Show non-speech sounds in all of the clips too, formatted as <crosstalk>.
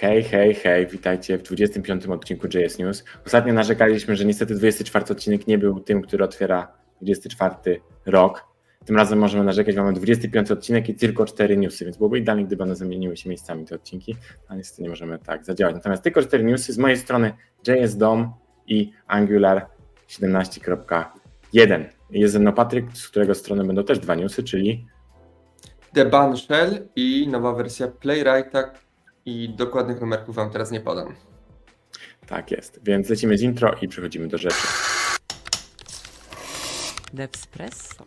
Hej, hej, hej, witajcie w 25 odcinku JS News. Ostatnio narzekaliśmy, że niestety 24 odcinek nie był tym, który otwiera 24 rok. Tym razem możemy narzekać, mamy 25 odcinek i tylko 4 newsy, więc byłoby idealnie, gdyby one zamieniły się miejscami te odcinki, ale niestety nie możemy tak zadziałać. Natomiast tylko 4 newsy z mojej strony JS DOM i Angular 17.1. Jest ze mną Patryk, z którego strony będą też dwa newsy, czyli The Shell i nowa wersja Playwrighta i dokładnych numerków Wam teraz nie podam. Tak jest, więc lecimy z intro i przechodzimy do rzeczy. Devspresso.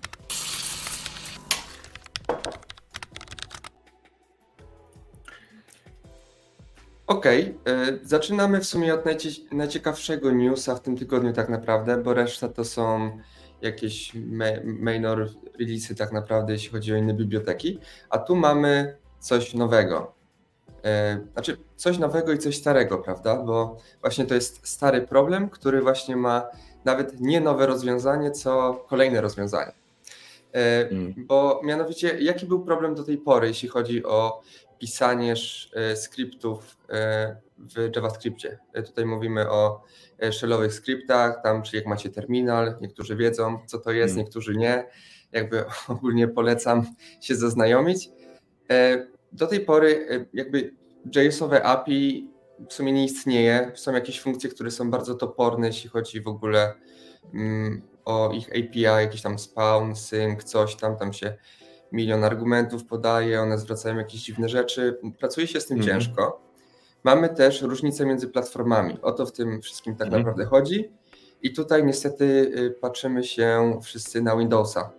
Okej, okay, zaczynamy w sumie od najcie najciekawszego newsa w tym tygodniu tak naprawdę, bo reszta to są jakieś minor releasy tak naprawdę, jeśli chodzi o inne biblioteki, a tu mamy coś nowego. E, znaczy coś nowego i coś starego, prawda? Bo właśnie to jest stary problem, który właśnie ma nawet nie nowe rozwiązanie, co kolejne rozwiązanie. E, mm. Bo mianowicie, jaki był problem do tej pory, jeśli chodzi o pisanie e, skryptów w JavaScriptie? Tutaj mówimy o shellowych skryptach, tam czy jak macie terminal, niektórzy wiedzą, co to jest, mm. niektórzy nie. Jakby <laughs> ogólnie polecam się zaznajomić do tej pory e, jakby JS-owe API w sumie nie istnieje. Są jakieś funkcje, które są bardzo toporne, jeśli chodzi w ogóle mm, o ich API, jakiś tam spawn, sync, coś tam, tam się milion argumentów podaje, one zwracają jakieś dziwne rzeczy. Pracuje się z tym mhm. ciężko. Mamy też różnice między platformami. O to w tym wszystkim tak mhm. naprawdę chodzi. I tutaj niestety y, patrzymy się wszyscy na Windowsa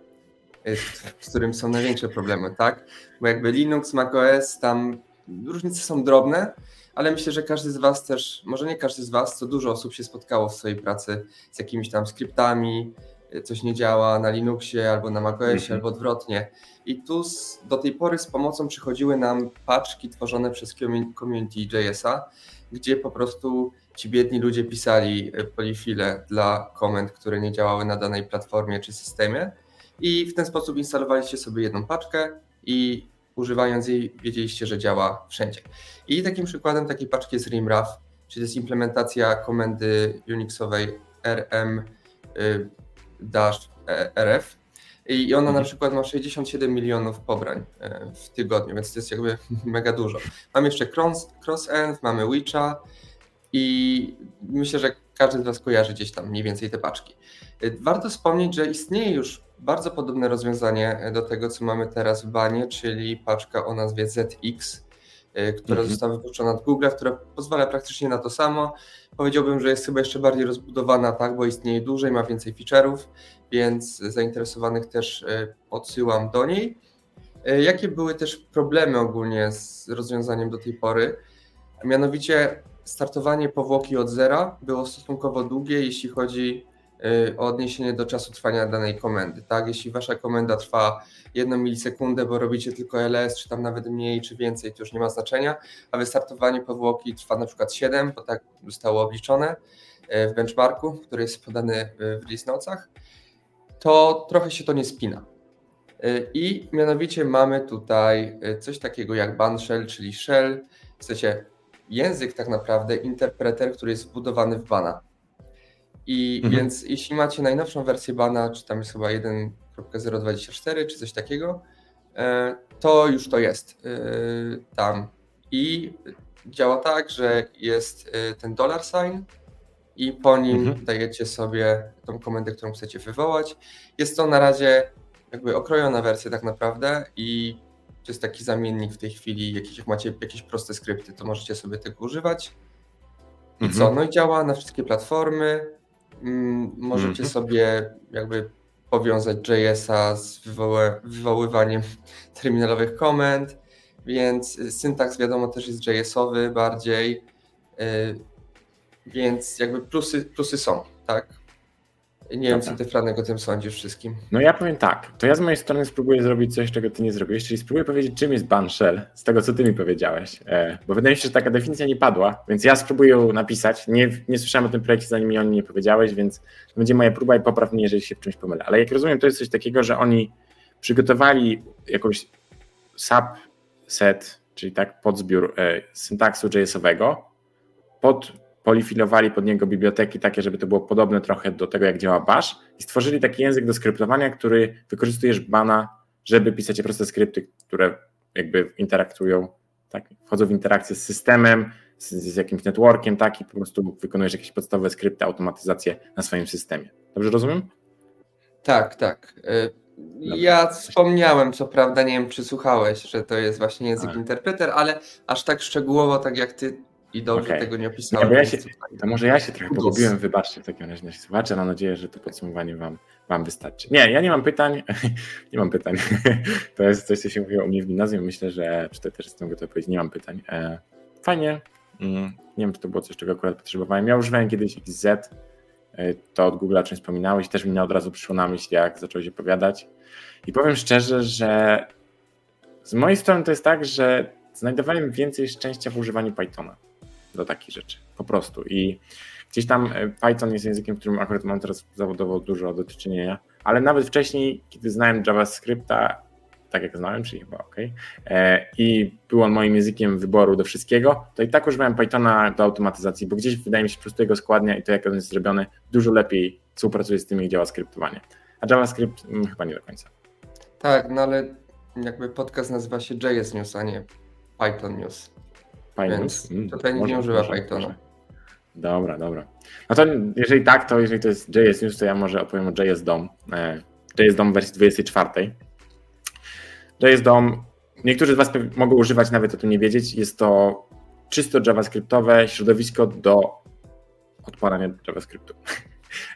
z którym są największe problemy, tak? Bo jakby Linux, macOS, tam różnice są drobne, ale myślę, że każdy z Was też, może nie każdy z Was, co dużo osób się spotkało w swojej pracy z jakimiś tam skryptami, coś nie działa na Linuxie albo na macOSie, mhm. albo odwrotnie. I tu z, do tej pory z pomocą przychodziły nam paczki tworzone przez community JS-a, gdzie po prostu ci biedni ludzie pisali polifile dla komend, które nie działały na danej platformie czy systemie i w ten sposób instalowaliście sobie jedną paczkę i używając jej wiedzieliście, że działa wszędzie. I takim przykładem takiej paczki jest RimRaf, czyli to jest implementacja komendy Unixowej rm-rf i ona na mhm. przykład ma 67 milionów pobrań e, w tygodniu, więc to jest jakby <laughs> mega dużo. Mamy jeszcze CrossEnd, mamy Witcha i myślę, że każdy z Was kojarzy gdzieś tam mniej więcej te paczki. E, warto wspomnieć, że istnieje już bardzo podobne rozwiązanie do tego, co mamy teraz w banie, czyli paczka o nazwie ZX, y, która mhm. została wypuszczona od Google, która pozwala praktycznie na to samo. Powiedziałbym, że jest chyba jeszcze bardziej rozbudowana, tak, bo istnieje dłużej, ma więcej feature'ów, więc zainteresowanych też y, odsyłam do niej. Jakie były też problemy ogólnie z rozwiązaniem do tej pory? Mianowicie startowanie powłoki od zera było stosunkowo długie, jeśli chodzi odniesienie do czasu trwania danej komendy. Tak? Jeśli wasza komenda trwa jedną milisekundę, bo robicie tylko ls, czy tam nawet mniej, czy więcej, to już nie ma znaczenia, a wystartowanie powłoki trwa na przykład 7, bo tak zostało obliczone y, w benchmarku, który jest podany w release notesach, to trochę się to nie spina. Y, I mianowicie mamy tutaj coś takiego jak ban shell, czyli shell, w sensie język tak naprawdę, interpreter, który jest wbudowany w bana. I mhm. więc jeśli macie najnowszą wersję bana, czy tam jest chyba 1.024 czy coś takiego, e, to już to jest e, tam. I działa tak, że jest e, ten dollar sign i po nim mhm. dajecie sobie tą komendę, którą chcecie wywołać. Jest to na razie jakby okrojona wersja tak naprawdę i to jest taki zamiennik w tej chwili, jak macie jakieś proste skrypty, to możecie sobie tego używać. I mhm. co? No i działa na wszystkie platformy. Mm, możecie mhm. sobie jakby powiązać JS-a z wywoły, wywoływaniem <laughs> terminalowych komend, więc syntaks wiadomo też jest JS-owy bardziej, y, więc jakby plusy, plusy są, tak? Nie wiem, co ty Franek o tym sądzisz wszystkim. No ja powiem tak, to ja z mojej strony spróbuję zrobić coś, czego ty nie zrobiłeś, czyli spróbuję powiedzieć, czym jest ban shell, z tego, co ty mi powiedziałeś, e, bo wydaje mi się, że taka definicja nie padła, więc ja spróbuję ją napisać. Nie, nie słyszałem o tym projekcie, zanim mi o nim nie powiedziałeś, więc to będzie moja próba i popraw mnie, jeżeli się w czymś pomylę. Ale jak rozumiem, to jest coś takiego, że oni przygotowali jakąś subset, czyli tak podzbiór e, syntaksu JS-owego, pod, polifilowali pod niego biblioteki takie, żeby to było podobne trochę do tego, jak działa Bash i stworzyli taki język do skryptowania, który wykorzystujesz bana, żeby pisać proste skrypty, które jakby interaktują, tak, wchodzą w interakcję z systemem, z, z jakimś networkiem, tak, i po prostu wykonujesz jakieś podstawowe skrypty, automatyzację na swoim systemie. Dobrze rozumiem? Tak, tak. Y, ja wspomniałem, co prawda, nie wiem, czy słuchałeś, że to jest właśnie język tak. interpreter, ale aż tak szczegółowo, tak jak ty i dobrze okay. tego nie opisałem. Nie, ja się, to może ja się trochę pogubiłem, wybaczcie w takim razie nasi słuchacze, mam nadzieję, że to podsumowanie wam, wam wystarczy. Nie, ja nie mam pytań, <laughs> nie mam pytań, <laughs> to jest coś, co się mówiło u mnie w gimnazjum, myślę, że tutaj też jestem gotowy powiedzieć, nie mam pytań. E, fajnie, mm, nie wiem, czy to było coś, czego akurat potrzebowałem. Ja używałem kiedyś XZ, e, to od Google o czymś wspominałeś, też mi od razu przyszło na myśl, jak zacząłeś opowiadać. I powiem szczerze, że z mojej strony to jest tak, że znajdowałem więcej szczęścia w używaniu Pythona do takich rzeczy. Po prostu. I gdzieś tam e, Python jest językiem, którym akurat mam teraz zawodowo dużo do czynienia, ale nawet wcześniej, kiedy znałem JavaScripta, tak jak znałem, czyli chyba OK, e, i był on moim językiem wyboru do wszystkiego, to i tak używałem Pythona do automatyzacji, bo gdzieś wydaje mi się po prostu jego składnia i to, jak on jest zrobiony, dużo lepiej współpracuje z tym, jak działa skryptowanie. A JavaScript hmm, chyba nie do końca. Tak, no ale jakby podcast nazywa się JS News, a nie Python News. Python News? Hmm, tutaj nikt nie używa Pythona. Dobra, dobra. No to jeżeli tak, to jeżeli to jest JS News, to ja może opowiem o JS DOM. E, JS DOM w wersji 24. JS DOM, niektórzy z Was mogą używać, nawet o tym nie wiedzieć. Jest to czysto JavaScriptowe środowisko do odpalania JavaScriptu. <laughs>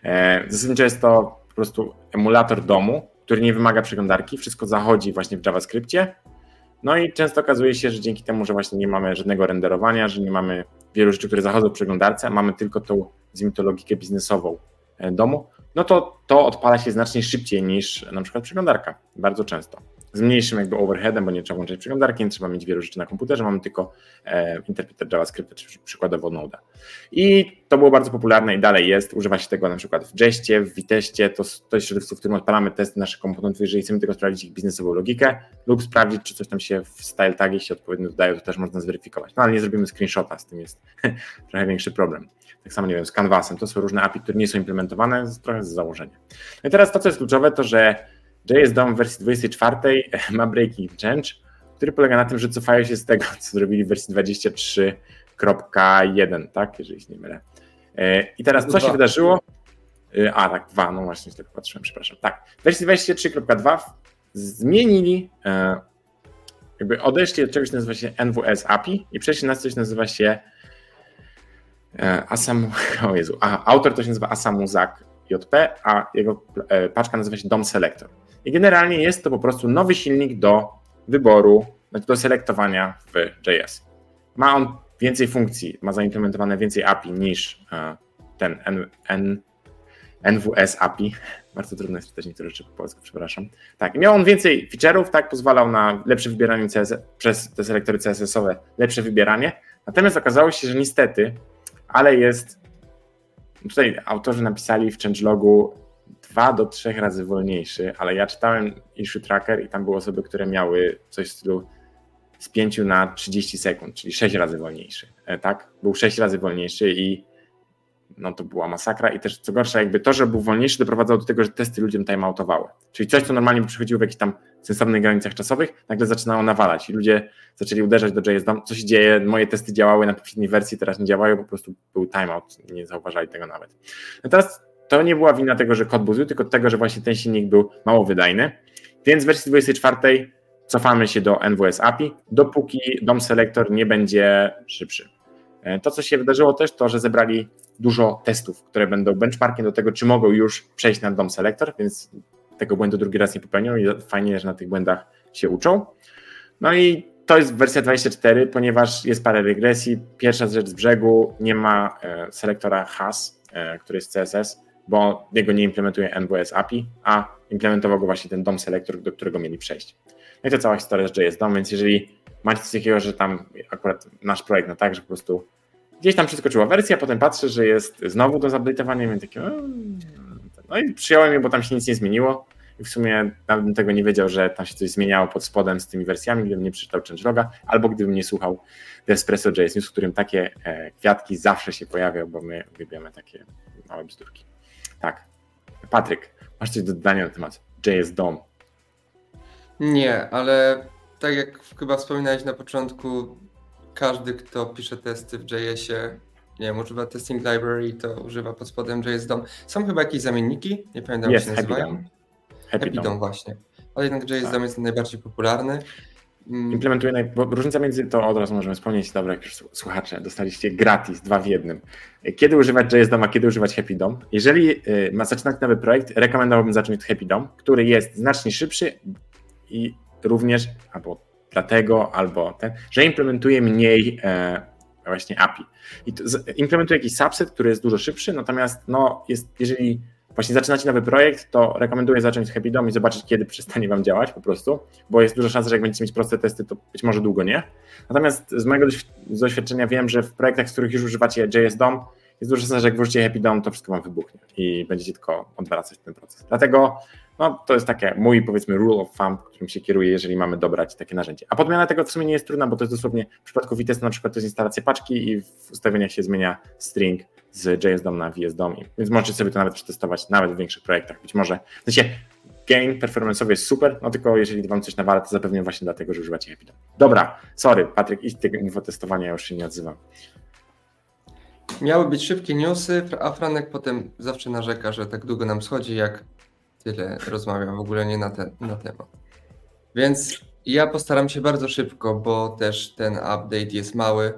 E, zasadniczo jest to po prostu emulator domu, który nie wymaga przeglądarki, wszystko zachodzi właśnie w JavaScriptie. No i często okazuje się, że dzięki temu, że właśnie nie mamy żadnego renderowania, że nie mamy wielu rzeczy, które zachodzą w przeglądarce, mamy tylko tą, to logikę biznesową e, domu, no to to odpala się znacznie szybciej niż na przykład przeglądarka, bardzo często z mniejszym jakby overheadem, bo nie trzeba włączać przeglądarki, nie trzeba mieć wielu rzeczy na komputerze, mamy tylko e, interpreter JavaScript, czy przykładowo Node. I to było bardzo popularne i dalej jest. Używa się tego na przykład w Jeście, w Viteście, to, to jest środowisko, w którym odpalamy testy naszych komponentów, jeżeli chcemy tylko sprawdzić ich biznesową logikę lub sprawdzić, czy coś tam się w style tagi się odpowiednio dodaje, to też można zweryfikować. No ale nie zrobimy screenshota, z tym jest <laughs> trochę większy problem. Tak samo, nie wiem, z Canvasem, to są różne API, które nie są implementowane, trochę z założenia. No i teraz to, co jest kluczowe, to że JS DOM w wersji 24 <laughs> ma breaking change, który polega na tym, że cofają się z tego, co zrobili w wersji 23.1, tak, jeżeli się nie mylę. E, I teraz co się wydarzyło? E, a, tak, dwa, no właśnie, tylko patrzyłem, przepraszam. Tak, w wersji 23.2 zmienili, e, jakby odeszli od czegoś, co nazywa się NWS API i przeszli na coś, co nazywa się Asam, <laughs> o Jezu, a, autor to się nazywa Asamuzak JP, a jego paczka nazywa się DOM Selector. I generalnie jest to po prostu nowy silnik do wyboru, znaczy do selektowania w JS. Ma on więcej funkcji, ma zaimplementowane więcej API niż e, ten N, N, NWS API. <laughs> Bardzo trudno jest czytać niektóre rzeczy po polsku, przepraszam. Tak, miał on więcej feature'ów, tak, pozwalał na lepsze wybieranie przez te selektory CSS-owe, lepsze wybieranie. Natomiast okazało się, że niestety, ale jest. Tutaj autorzy napisali w changelogu dwa do trzech razy wolniejszy, ale ja czytałem issue tracker i tam były osoby, które miały coś w stylu z 5 na 30 sekund, czyli 6 razy wolniejszy, e, tak? Był 6 razy wolniejszy i no to była masakra. I też co gorsza, jakby to, że był wolniejszy doprowadzało do tego, że testy ludziom timeoutowały. Czyli coś, co normalnie przychodziło w jakichś tam sensownych granicach czasowych, nagle zaczynało nawalać. I ludzie zaczęli uderzać do JS DOM, co się dzieje, moje testy działały na poprzedniej wersji, teraz nie działają, po prostu był timeout, nie zauważali tego nawet. No teraz to nie była wina tego, że kod był zły, tylko tego, że właśnie ten silnik był mało wydajny. Więc w wersji 24 cofamy się do NWS API, dopóki DOM Selector nie będzie szybszy. E, to, co się wydarzyło też, to, że zebrali dużo testów, które będą benchmarkiem do tego, czy mogą już przejść na DOM Selector, więc tego błędu drugi raz nie popełnią i fajnie, że na tych błędach się uczą. No i to jest wersja 24, ponieważ jest parę regresji. Pierwsza rzecz z brzegu, nie ma e, selektora HAS, e, który jest CSS, bo jego nie implementuje NWS API, a implementował go właśnie ten DOM Selector, do którego mieli przejść. No i to cała historia z JS DOM, więc jeżeli macie coś takiego, że tam akurat nasz projekt, no tak, że po prostu gdzieś tam przeskoczyła wersja, potem patrzę, że jest znowu do zupdate'owania, więc takie, no, no i przyjąłem je, bo tam się nic nie zmieniło i w sumie bym tego nie wiedział, że tam się coś zmieniało pod spodem z tymi wersjami, gdybym nie przeczytał changeloga, albo gdybym nie słuchał Espresso.js News, w którym takie e, kwiatki zawsze się pojawiają, bo my uwielbiamy takie małe bzdurki. Tak. Patryk, masz coś do dodania na temat JS DOM? Nie, ale tak jak chyba wspominałeś na początku, każdy, kto pisze testy w JS-ie, nie wiem, używa testing library, to używa pod spodem JS DOM. Są chyba jakieś zamienniki, nie pamiętam jak się nazywają. Happy, Happy DOM właśnie. Ale jednak JS tak. DOM jest najbardziej popularny. Mm. Implementuje, bo różnica między to od razu możemy wspomnieć, dobra, jak już słuchacze, dostaliście gratis, dwa w jednym. Kiedy używać JS DOM, a kiedy używać Happy DOM? Jeżeli y, ma zaczynać nowy projekt, rekomendowałbym zacząć od Happy DOM, który jest znacznie szybszy i również, albo dlatego, albo ten, że implementuje mniej e, właśnie API. I implementuje jakiś subset, który jest dużo szybszy, natomiast no, jest, jeżeli właśnie zaczynacie nowy projekt, to rekomenduję zacząć z Happy DOM i zobaczyć, kiedy przestanie wam działać po prostu, bo jest duża szansa, że jak będziecie mieć proste testy, to być może długo nie. Natomiast z mojego doświadczenia wiem, że w projektach, z których już używacie JS DOM, jest duża szansa, że jak włożycie Happy DOM, to wszystko wam wybuchnie i będziecie tylko odwracać ten proces. Dlatego no, to jest takie mój, powiedzmy, rule of thumb, którym się kieruję, jeżeli mamy dobrać takie narzędzie. A podmiana tego w sumie nie jest trudna, bo to jest dosłownie w przypadku Vitesse na przykład to jest instalacja paczki i w ustawieniach się zmienia string z JS-DOM na VS-DOM, więc możecie sobie to nawet przetestować nawet w większych projektach. Być może, w sensie gain performance'owy jest super, no tylko jeżeli wam coś nawala, to zapewne właśnie dlatego, że używacie Epidom. Dobra, sorry, Patryk, idź tego infotestowania, już się nie odzywam. Miały być szybkie newsy, a Franek potem zawsze narzeka, że tak długo nam schodzi, jak tyle rozmawiam, w ogóle nie na, ten, na temat. Więc ja postaram się bardzo szybko, bo też ten update jest mały.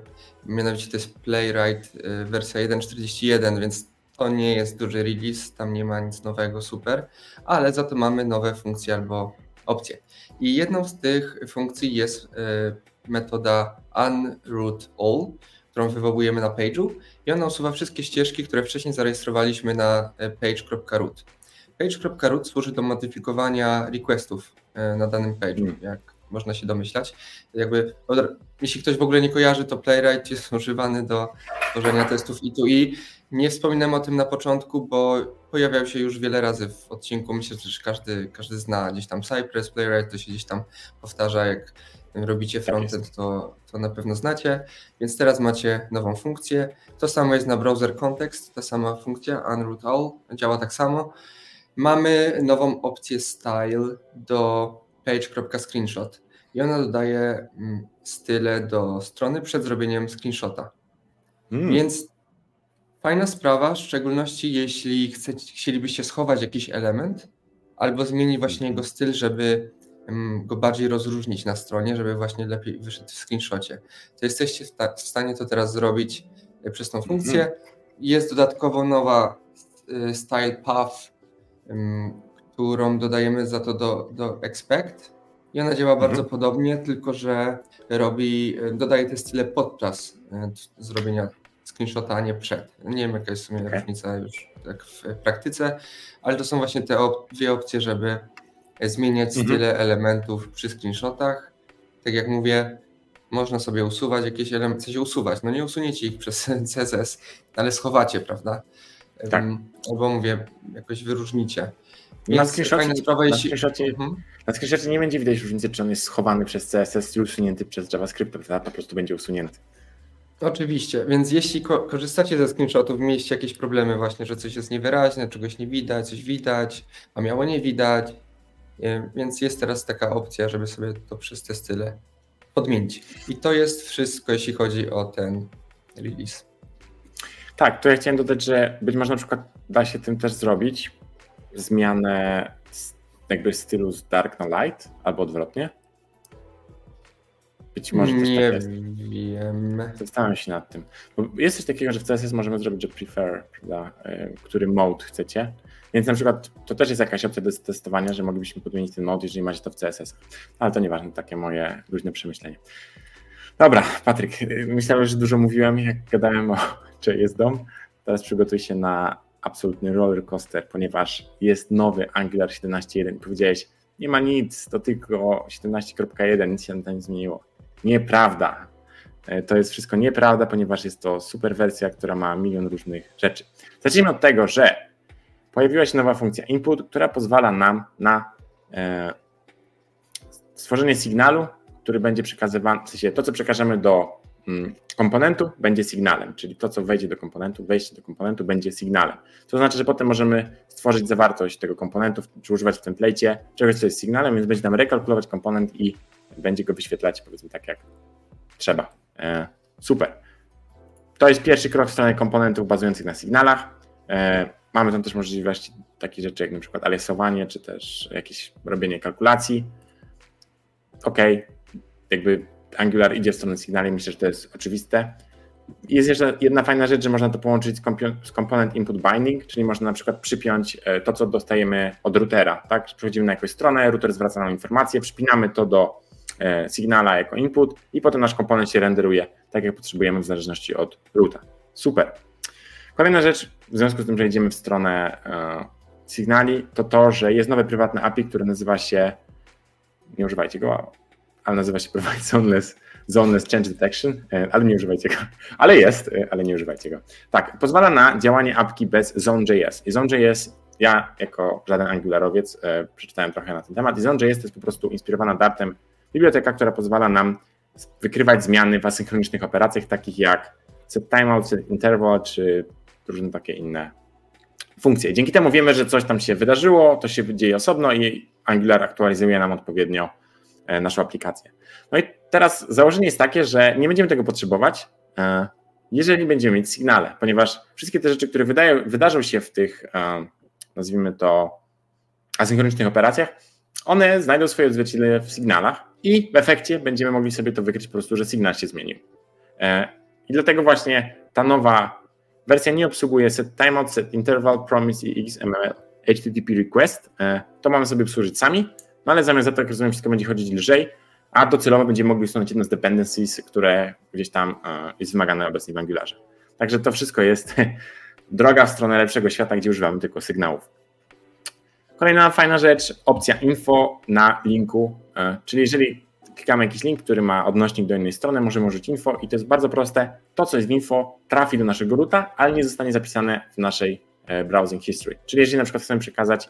Mianowicie to jest Playwright y, wersja 1.41, więc to nie jest duży release, tam nie ma nic nowego, super, ale za to mamy nowe funkcje albo opcje. I jedną z tych funkcji jest y, metoda unroot all, którą wywołujemy na page'u i ona usuwa wszystkie ścieżki, które wcześniej zarejestrowaliśmy na y, page.root. Page.root służy do modyfikowania requestów na danym page'u, mm. jak można się domyślać. Jakby, jeśli ktoś w ogóle nie kojarzy, to Playwright jest używany do tworzenia testów i Nie wspominałem o tym na początku, bo pojawiał się już wiele razy w odcinku. Myślę, że każdy, każdy zna gdzieś tam Cypress, Playwright, to się gdzieś tam powtarza, jak robicie tak frontend, to, to na pewno znacie. Więc teraz macie nową funkcję. To samo jest na browser context, ta sama funkcja, unroot all, działa tak samo. Mamy nową opcję style do page.screenshot i ona dodaje mm, style do strony przed zrobieniem screenshota. Mm. Więc fajna sprawa, w szczególności jeśli chcecie, chcielibyście schować jakiś element albo zmienić właśnie jego styl, żeby mm, go bardziej rozróżnić na stronie, żeby właśnie lepiej wyszedł w screenshocie. To jesteście w, stanie to teraz zrobić e, przez tą funkcję. Mm. Jest dodatkowo nowa e, style path którą dodajemy za to do, do expect. I ona działa mhm. bardzo podobnie, tylko że robi, dodaje te style podczas e, zrobienia screenshota, a nie przed. Nie wiem, jaka jest w sumie okay. różnica już tak w praktyce, ale to są właśnie te op dwie opcje, żeby zmieniać mhm. style elementów przy screenshotach. Tak jak mówię, można sobie usuwać jakieś elementy, coś usuwać. No nie usuniecie ich przez <laughs> CSS, ale schowacie, prawda? Tak. Albo mówię, jakoś wyróżnicie. Na screenshocie, sprawa, na, jeśli... screenshocie, mhm. na screenshocie nie będzie widać różnicy, czy on jest schowany przez CSS, czy usunięty przez JavaScript, prawda? Po prostu będzie usunięty. Oczywiście, więc jeśli ko korzystacie ze screenshotów, mieliście jakieś problemy właśnie, że coś jest niewyraźne, czegoś nie widać, coś widać, a miało nie widać, więc jest teraz taka opcja, żeby sobie to przez te style podmienić. I to jest wszystko, jeśli chodzi o ten release. Tak, to ja chciałem dodać, że być może na przykład da się tym też zrobić zmianę jakby stylu z dark na light, albo odwrotnie. Być może też Nie tak wiem. Zastanawiam się nad tym. Bo jest coś takiego, że w CSS możemy zrobić, że prefer, prawda, e, który mode chcecie. Więc na przykład to też jest jakaś opcja do testowania, że moglibyśmy podmienić ten mode, jeżeli macie to w CSS. Ale to nieważne, takie moje luźne przemyślenie. Dobra, Patryk, myślałem, że dużo mówiłem, jak gadałem o <laughs> czy jest dom. Teraz przygotuj się na absolutny roller coaster, ponieważ jest nowy Angular 17.1. Powiedziałeś, nie ma nic, to tylko 17.1, nic się tam nie zmieniło. Nieprawda. E, to jest wszystko nieprawda, ponieważ jest to super wersja, która ma milion różnych rzeczy. Zacznijmy od tego, że pojawiła się nowa funkcja input, która pozwala nam na e, stworzenie sygnalu, który będzie przekazywany, w sensie to, co przekażemy do komponentu, będzie sygnałem, czyli to, co wejdzie do komponentu, wejście do komponentu będzie sygnałem. To znaczy, że potem możemy stworzyć zawartość tego komponentu, czy używać w template czegoś, co jest sygnałem, więc będzie nam rekalkulować komponent i będzie go wyświetlać, powiedzmy tak, jak trzeba. E, super. To jest pierwszy krok w stronę komponentów bazujących na sygnałach. E, mamy tam też możliwości takich rzeczy jak na przykład aliasowanie, czy też jakieś robienie kalkulacji. OK, jakby Angular idzie w stronę sygnali, myślę, że to jest oczywiste. Jest jeszcze jedna fajna rzecz, że można to połączyć z, z component input binding, czyli można na przykład przypiąć e, to, co dostajemy od routera. Tak? Przechodzimy na jakąś stronę, router zwraca nam informację, przypinamy to do e, Signala jako input i potem nasz komponent się renderuje tak, jak potrzebujemy w zależności od ruta. Super. Kolejna rzecz, w związku z tym, że idziemy w stronę e, Signali, to to, że jest nowe prywatne API, które nazywa się, nie używajcie go, ale nazywa się Provide Zoneless, zoneless Change Detection, e, ale nie używajcie go. Ale jest, e, ale nie używajcie go. Tak, pozwala na działanie apki bez Zone.js. I Zone.js, ja jako żaden angularowiec e, przeczytałem trochę na ten temat i Zone.js to jest po prostu inspirowana Dartem biblioteka, która pozwala nam wykrywać zmiany w asynchronicznych operacjach, takich jak set timeout, set interval, czy różne takie inne funkcje. Dzięki temu wiemy, że coś tam się wydarzyło, to się dzieje osobno i Angular aktualizuje nam odpowiednio naszą aplikację. No i teraz założenie jest takie, że nie będziemy tego potrzebować, e, jeżeli będziemy mieć sygnale, ponieważ wszystkie te rzeczy, które wydają, wydarzą się w tych, e, nazwijmy to, asynchronicznych operacjach, one znajdą swoje odzwierciedlenie w sygnałach i w efekcie będziemy mogli sobie to wykryć po prostu, że sygnał się zmienił. I dlatego właśnie ta nowa wersja nie obsługuje set timeout, set interval, promise i XML HTTP request. To mamy sobie obsłużyć sami, no ale zamiast za to, jak rozumiem, wszystko będzie chodzić lżej, a docelowo będziemy mogli usunąć jedno z dependencies, które gdzieś tam e, jest wymagane obecnie w Angularze. Także to wszystko jest <laughs> droga w stronę lepszego świata, gdzie używamy tylko sygnałów. Kolejna fajna rzecz, opcja info na linku, e, czyli jeżeli klikamy jakiś link, który ma odnośnik do innej strony, możemy użyć info i to jest bardzo proste. To, co jest w info, trafi do naszego ruta, ale nie zostanie zapisane w naszej e, browsing history. Czyli jeżeli na przykład chcemy przekazać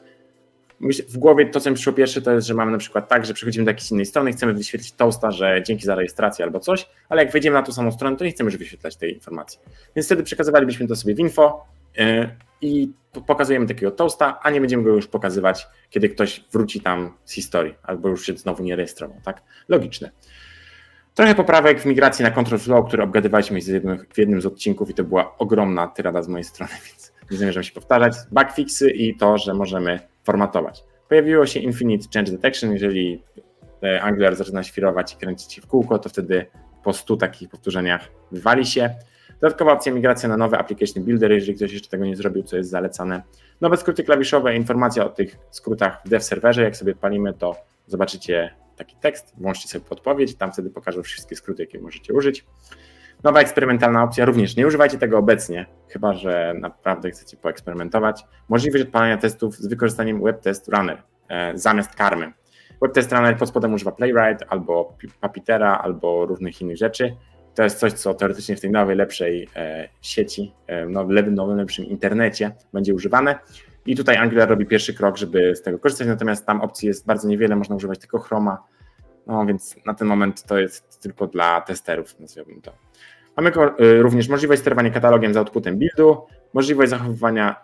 w głowie to, co mi przyszło pierwsze, to jest, że mamy na przykład tak, że przechodzimy do jakiejś innej strony, chcemy wyświetlić toasta, że dzięki za rejestrację albo coś, ale jak wejdziemy na tą samą stronę, to nie chcemy już wyświetlać tej informacji. Więc wtedy przekazywalibyśmy to sobie w info yy, i pokazujemy takiego toasta, a nie będziemy go już pokazywać, kiedy ktoś wróci tam z historii, albo już się znowu nie rejestrował, tak? Logiczne. Trochę poprawek w migracji na control flow, które obgadywaliśmy w jednym z odcinków i to była ogromna tyrada z mojej strony, <laughs> więc nie zamierzam się powtarzać. Bugfixy i to, że możemy formatować. Pojawiło się Infinite Change Detection, jeżeli e, Angular zaczyna świrować i kręcić się w kółko, to wtedy po 100 takich powtórzeniach wywali się. Dodatkowa opcja migracja na nowy Application Builder, jeżeli ktoś jeszcze tego nie zrobił, co jest zalecane. Nowe skróty klawiszowe, informacja o tych skrótach w dev serwerze. Jak sobie palimy, to zobaczycie taki tekst, włączcie sobie podpowiedź, tam wtedy pokażą wszystkie skróty, jakie możecie użyć. Nowa eksperymentalna opcja również. Nie używajcie tego obecnie, chyba że naprawdę chcecie poeksperymentować. Możliwość odpalania testów z wykorzystaniem WebTest Runner e, zamiast karmy. WebTest Runner pod spodem używa Playwright albo Puppeteera albo różnych innych rzeczy. To jest coś, co teoretycznie w tej nowej, lepszej e, sieci, e, nowym, nowym, lepszym internecie będzie używane. I tutaj Angular robi pierwszy krok, żeby z tego korzystać, natomiast tam opcji jest bardzo niewiele, można używać tylko Chroma, no więc na ten moment to jest tylko dla testerów, nazwijmy to. Mamy y, również możliwość sterowania katalogiem z outputem buildu, możliwość zachowywania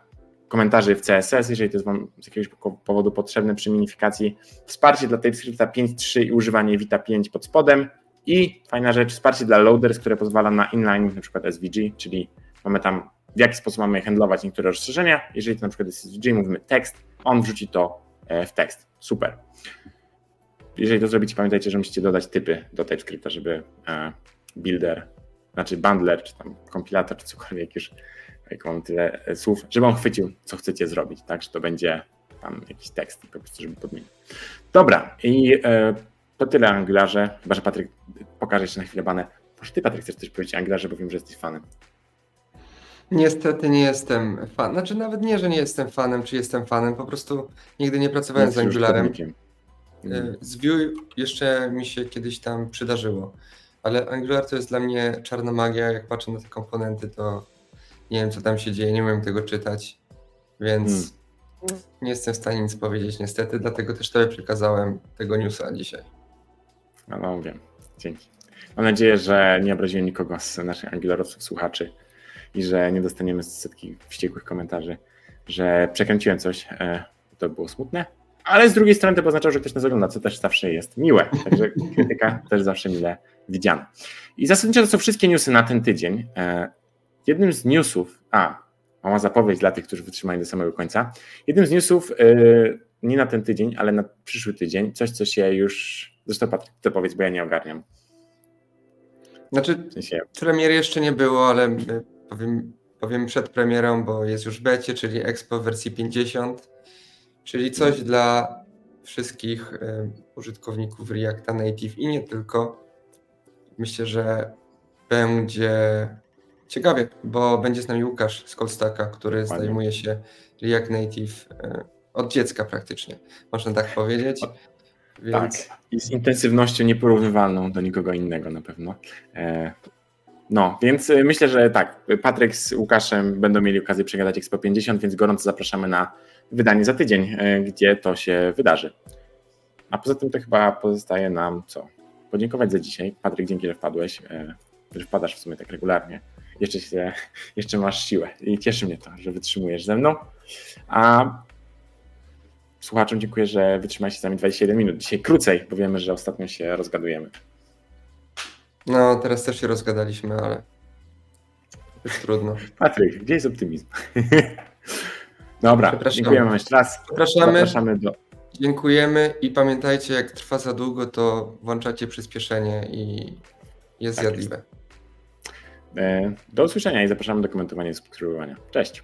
komentarzy w CSS, jeżeli to jest Wam z jakiegoś powodu potrzebne przy minifikacji, wsparcie dla TypeScripta 5.3 i używanie Vita 5 pod spodem i fajna rzecz, wsparcie dla loaders, które pozwala na inline, na przykład SVG, czyli mamy tam w jaki sposób mamy handlować niektóre rozszerzenia. Jeżeli to na przykład jest SVG, mówimy tekst, on wrzuci to e, w tekst. Super jeżeli to zrobicie, pamiętajcie, że musicie dodać typy do TypeScripta, żeby e, builder, znaczy bundler, czy tam kompilator, czy cokolwiek już, jak mam tyle e, słów, żeby on chwycił, co chcecie zrobić, tak, że to będzie tam jakiś tekst, po prostu, żeby podmienić. Dobra, i e, to tyle Angularze, chyba, że Patryk pokaże się na chwilę banę. Może ty, Patryk, chcesz coś powiedzieć o Angularze, bo wiem, że jesteś fanem. Niestety nie jestem fan. Znaczy nawet nie, że nie jestem fanem, czy jestem fanem, po prostu nigdy nie pracowałem z Angularem. E, z Vue jeszcze mi się kiedyś tam przydarzyło, ale Angular to jest dla mnie czarna magia. Jak patrzę na te komponenty, to nie wiem, co tam się dzieje, nie umiem tego czytać, więc hmm. Nie jestem w stanie nic powiedzieć niestety, dlatego też tobie przekazałem tego newsa dzisiaj. No, no wiem, dzięki. Mam nadzieję, że nie obraziłem nikogo z naszych angielorowców, słuchaczy i że nie dostaniemy setki wściekłych komentarzy, że przekręciłem coś. E, to było smutne, ale z drugiej strony to oznaczało, że ktoś nas ogląda, co też zawsze jest miłe. Także <laughs> krytyka też zawsze mile widziana. I zasadniczo to są wszystkie newsy na ten tydzień. E, jednym z newsów, a mała zapowiedź dla tych, którzy wytrzymali do samego końca. Jednym z newsów, e, nie na ten tydzień, ale na przyszły tydzień, coś, co się już. Zresztą Patryk, to powiedz, bo ja nie ogarniam. Znaczy, w sensie... premiery jeszcze nie było, ale e, powiem, powiem przed premierą, bo jest już becie, czyli Expo w wersji 50, czyli coś dla wszystkich y, użytkowników Reacta Native i nie tylko. Myślę, że będzie ciekawie, bo będzie z nami Łukasz z Coldstacka, który Panie. zajmuje się React Native y, od dziecka praktycznie, można tak powiedzieć. Więc... Tak, i z intensywnością nieporównywalną do nikogo innego na pewno. E, no, więc y, myślę, że tak, Patryk z Łukaszem będą mieli okazję przegadać Expo 50, więc gorąco zapraszamy na wydanie za tydzień, e, gdzie to się wydarzy. A poza tym to chyba pozostaje nam co? Podziękować za dzisiaj. Patryk, dzięki, że wpadłeś, e, że wpadasz w sumie tak regularnie. Jeszcze, się, <laughs> jeszcze masz siłę i cieszy mnie to, że wytrzymujesz ze mną. A słuchaczom dziękuję, że wytrzymaliście z nami 27 minut. Dzisiaj krócej, bo wiemy, że ostatnio się rozgadujemy. No, teraz też się rozgadaliśmy, ale jest trudno. <laughs> Patryk, gdzie jest optymizm? <laughs> Dobra, dziękujemy jeszcze raz. Zapraszamy. Zapraszamy do... Dziękujemy i pamiętajcie, jak trwa za długo, to włączacie przyspieszenie i jest tak zjadliwe. Jest. Do usłyszenia i zapraszamy do komentowania i subskrybowania. Cześć.